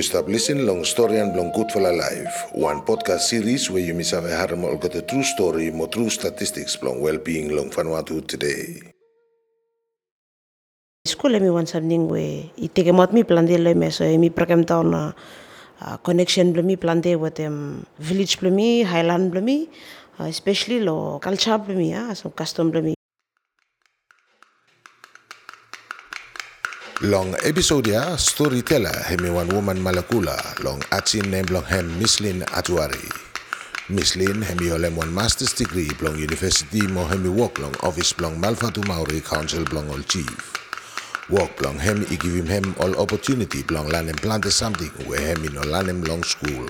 You stop listening long story and long good for life. One podcast series where you miss have harm or got a true story, more true statistics long well-being long Vanuatu today. Skole mi wan something we i teke mot mi plante le me so mi program tau na uh, connection blo mi plante with um, village mi highland blo mi uh, especially lo culture blo mi ah so custom blo Long episode ya storyteller hemi one woman malakula long achin name long hem Misslin Atuari. Misslin hemi olem one master's degree blong university mo hemi work long office blong Malfatu Maori council blong all chief. Work blong hem i give him hem all opportunity blong lanem plante something where hemi no lanem long school.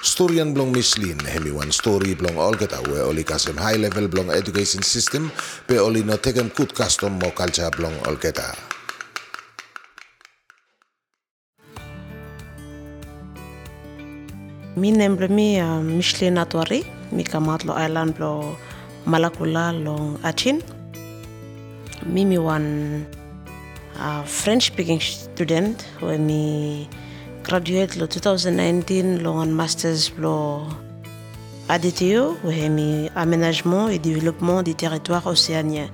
Storyan blong Misslin hemi one story blong all geta where oli kasem high level blong education system pe oli no tekem good custom mo culture blong all mi nem blo mi uh, Michelin Atuari mi kamat lo island blo Malakula long Achin mi mi wan uh, French speaking student when mi graduate lo 2019 lo un masters blo ADTO where mi aménagement et développement du territoire océanien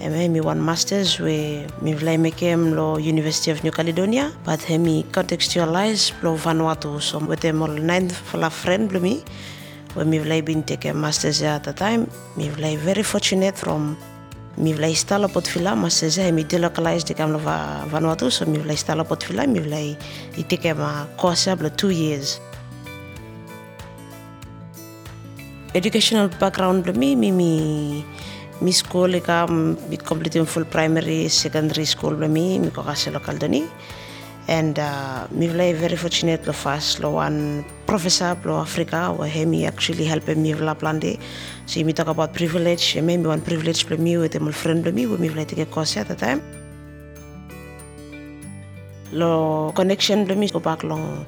Eme mi one masters we mi vlai mekem lo University of New Caledonia. But he mi contextualize lo Vanuatu. So wete mol nine fala friend blo mi we mi vlai bin take masters at the time. Mi vlai very fortunate from mi vlai stala pot fila masters. He mi delocalize de kam Vanuatu. So mi vlai stala pot fila mi vlai i take ma course blo two years. Educational background blo mi mi mi mi school ka mi complete full primary secondary school bla mi mi ko kasi local doni and uh, mi vla very fortunate lo fast lo one professor lo Africa where he mi actually help mi vla plande so mi talk about privilege me mi one privilege bla mi with my friend bla mi we mi vla take course at the time. Lo connection bla mi ko back long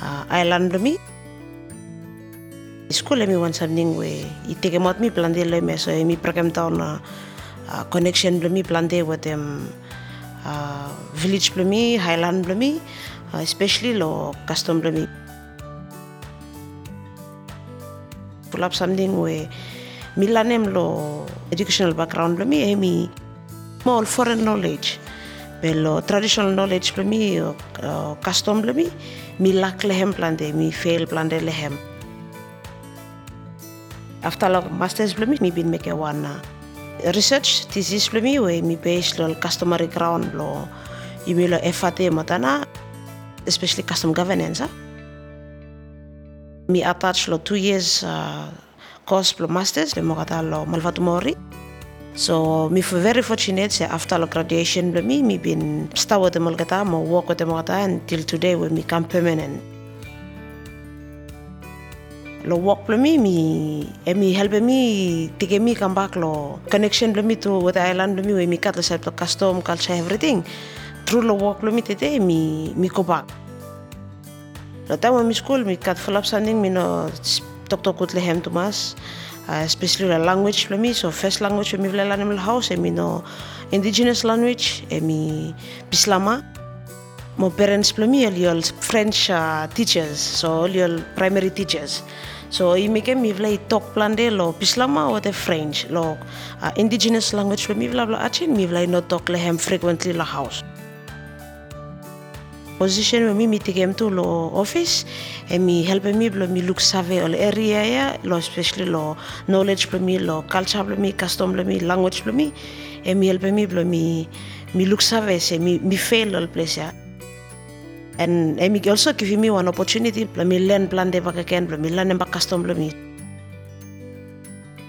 uh, island bla mi Iskola mihoansa amin'igny we, iteko amato mi planté ilay ya, izy miperaka program tahona ah, connection mi planté ohaty amin'ny ah, village mi, highland mi, ah, especially lo custom mi. Volavo amin'igny we mila nem lo educational background mi eh, mi more foreign knowledge. belo traditional knowledge mi, custom mi, milaka lehem planté, fail planté lehem. After masters blo mi mi bin make one uh, research thesis blo mi we mi base lo customary ground lo imi lo FAT matana especially custom governance mi attach lo two years uh, course lo masters le mo kata lo Malvatumauri so mi fu very fortunate say after lo graduation blo mi bin start with the kata mo work with the kata until today we mi come permanent lo work blo mi mi e mi help mi tike mi come back lo connection blo mi to with the island blo mi we mi kat lo set lo custom culture everything through lo work blo mi tete mi mi go back lo time mi school mi kat full up something mi no tok tok kut lehem tumas uh, eh, especially la language blo me. so first language mi vle lanem la house e mi no indigenous language e mi pislama mo parents blo mi all French uh, teachers so all primary teachers. So i meke mi vla i tok plande lo pislama o the French lo uh, indigenous language blo mi vla blo atchin mi vla i tok lehem frequently la house. Position mi mi tikem tu lo office e mi help mi blo mi look save ol area ya lo especially lo knowledge blo mi lo culture blo mi custom blo mi language blo mi e mi help mi blo mi look save se mi fail ol place ya and mi also give me one opportunity. Mi learn plan bakaken blo mi learn ba custom. Blo mi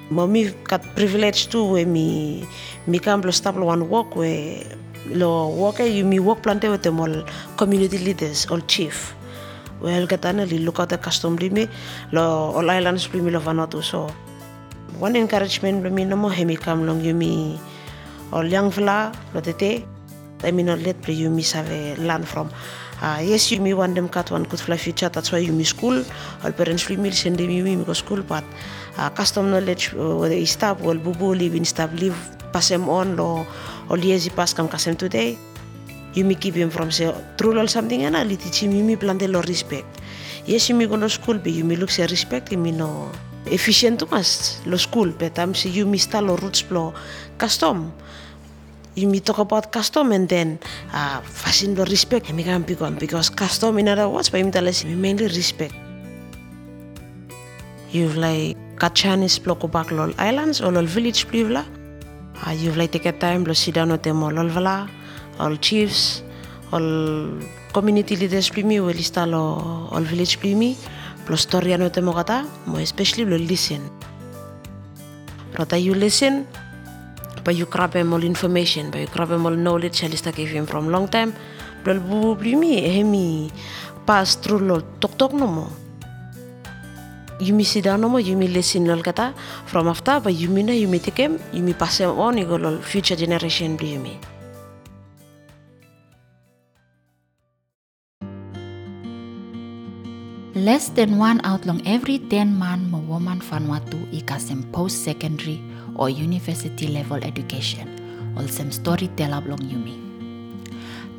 mo mi kat privilege tu we mi mi kam blo stop one work we lo work eh, you mi work plante with them all community leaders all chief. Well katana li look out the custom mi lo all islands mi lo Vanuatu so. One encouragement mi no mo hemi kam long you mi all young vla lo tete. I mean, let you mi save learn from. Uh, yes, you may want them cut one good fly future. That's why you mi school. All parents free meal send them you mi go school, but uh, custom knowledge uh, whether is stop well bubu live in stop live pass them on lo all years pass kam kasem today. You may keep him from say true or something and ali teach him yumi plante lo respect. Yes, you may go to school but you may look say respect yumi no efficient tu mas lo school but I'm si yumi sta lo roots plo custom. Yumi talk about custom and then uh, fasin lo respect yumi kan pikon because custom in other words talas yumi mainly respect. You've like Kachanis kubak lol islands or lol village plivla. Uh, you've like take a time down with them all vala all chiefs, all community leaders plimi, o lista lo all village plimi, lo story ano te mo kata, mo especially lo listen. Rota you listen, ba you grab information, ba you grab all knowledge Halista gave him from long time. Dol bu blimi hemi pass through lol tok tok nomo. Yumi sida nomo yumi lesson lol kata from after by yumi na yumi tikem, yumi pass him on igolol future generation blimi. Less than one out long every 10 man mo woman Vanuatu ikasem post-secondary or university level education, sem storyteller blong yumi.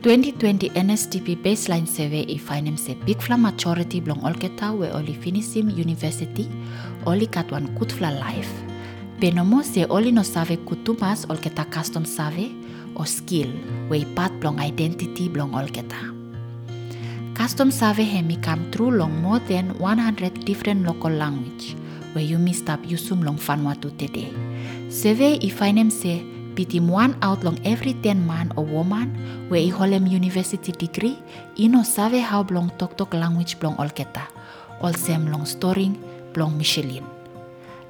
2020 NSDP baseline survey i finem se big fla majority blong olketa we oli finisim university oli katwan kutfla life. Penomo se oli no save kutumas olketa custom save o skill we pat blong identity blong olketa. Custom Save Hemi come through long more than 100 different local language, where you missed up Yusum long Vanuatu today. Save ifinem se pitim one out long every 10 man or woman, where i holem university degree, ino save how blong tok tok language blong olketa, all sem long storing blong Michelin.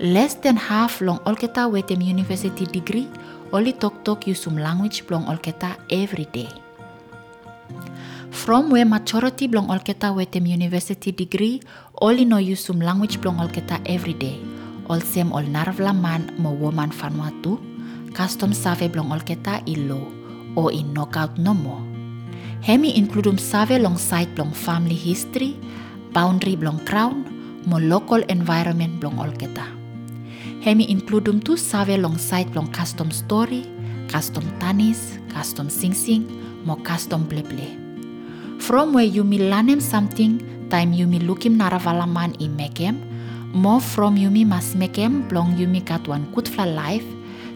Less than half long olketa wetem university degree, only tok tok yusum language blong olketa every day. From where majority blong olketa wetem university degree, only no yusum language blong olketa every day. All sem all narvla man mo woman Vanuatu, custom save blong olketa ilo, o in knockout no mo. Hemi includum save long site blong family history, boundary blong crown, mo local environment blong olketa. Hemi includum tu save long site blong custom story, custom tanis, custom sing sing, mo custom ble ble. From where you mi lanem something, time you mi lukim naravalaman i mekem, more from you mi mas mekem blong you mi katwan kutfla life,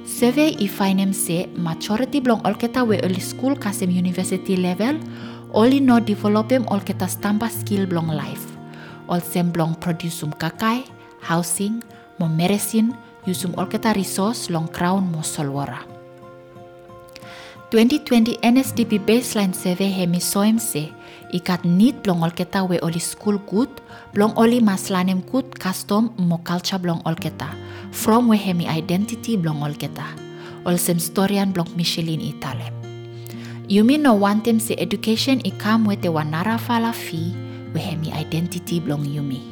survey i finem se majority blong olketa we early school kasem university level, only no developem olketa stamba skill blong life. All sem blong produce um kakai, housing, mo meresin, yusum olketa resource long crown mo solwara. 2020 NSDP baseline survey hemi soem se ikat nit blong olketa we oli school good blong oli maslanem good custom mo culture blong olketa from we hemi identity blong olketa olsem storian blong Michelin italem. Yumi no wantem se education ikam we te wanara fala fi we hemi identity blong yumi.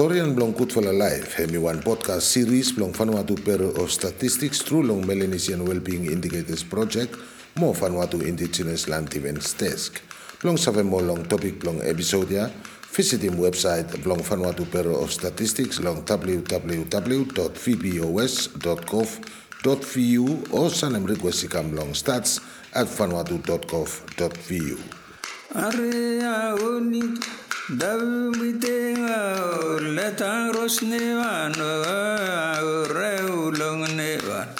Storian blong Kutvala Life hemi one podcast series blong Vanuatu Bureau of Statistics through long Melanesian Wellbeing Indicators Project mo Vanuatu Indigenous Land Defence Desk. Blong save mo long topic blong episodia visit him website blong Vanuatu Bureau of Statistics long www.vbos.gov.vu o sanem request ikam long stats at vanuatu.gov.vu. Area Davmiteng letang ros nevan reulong nevan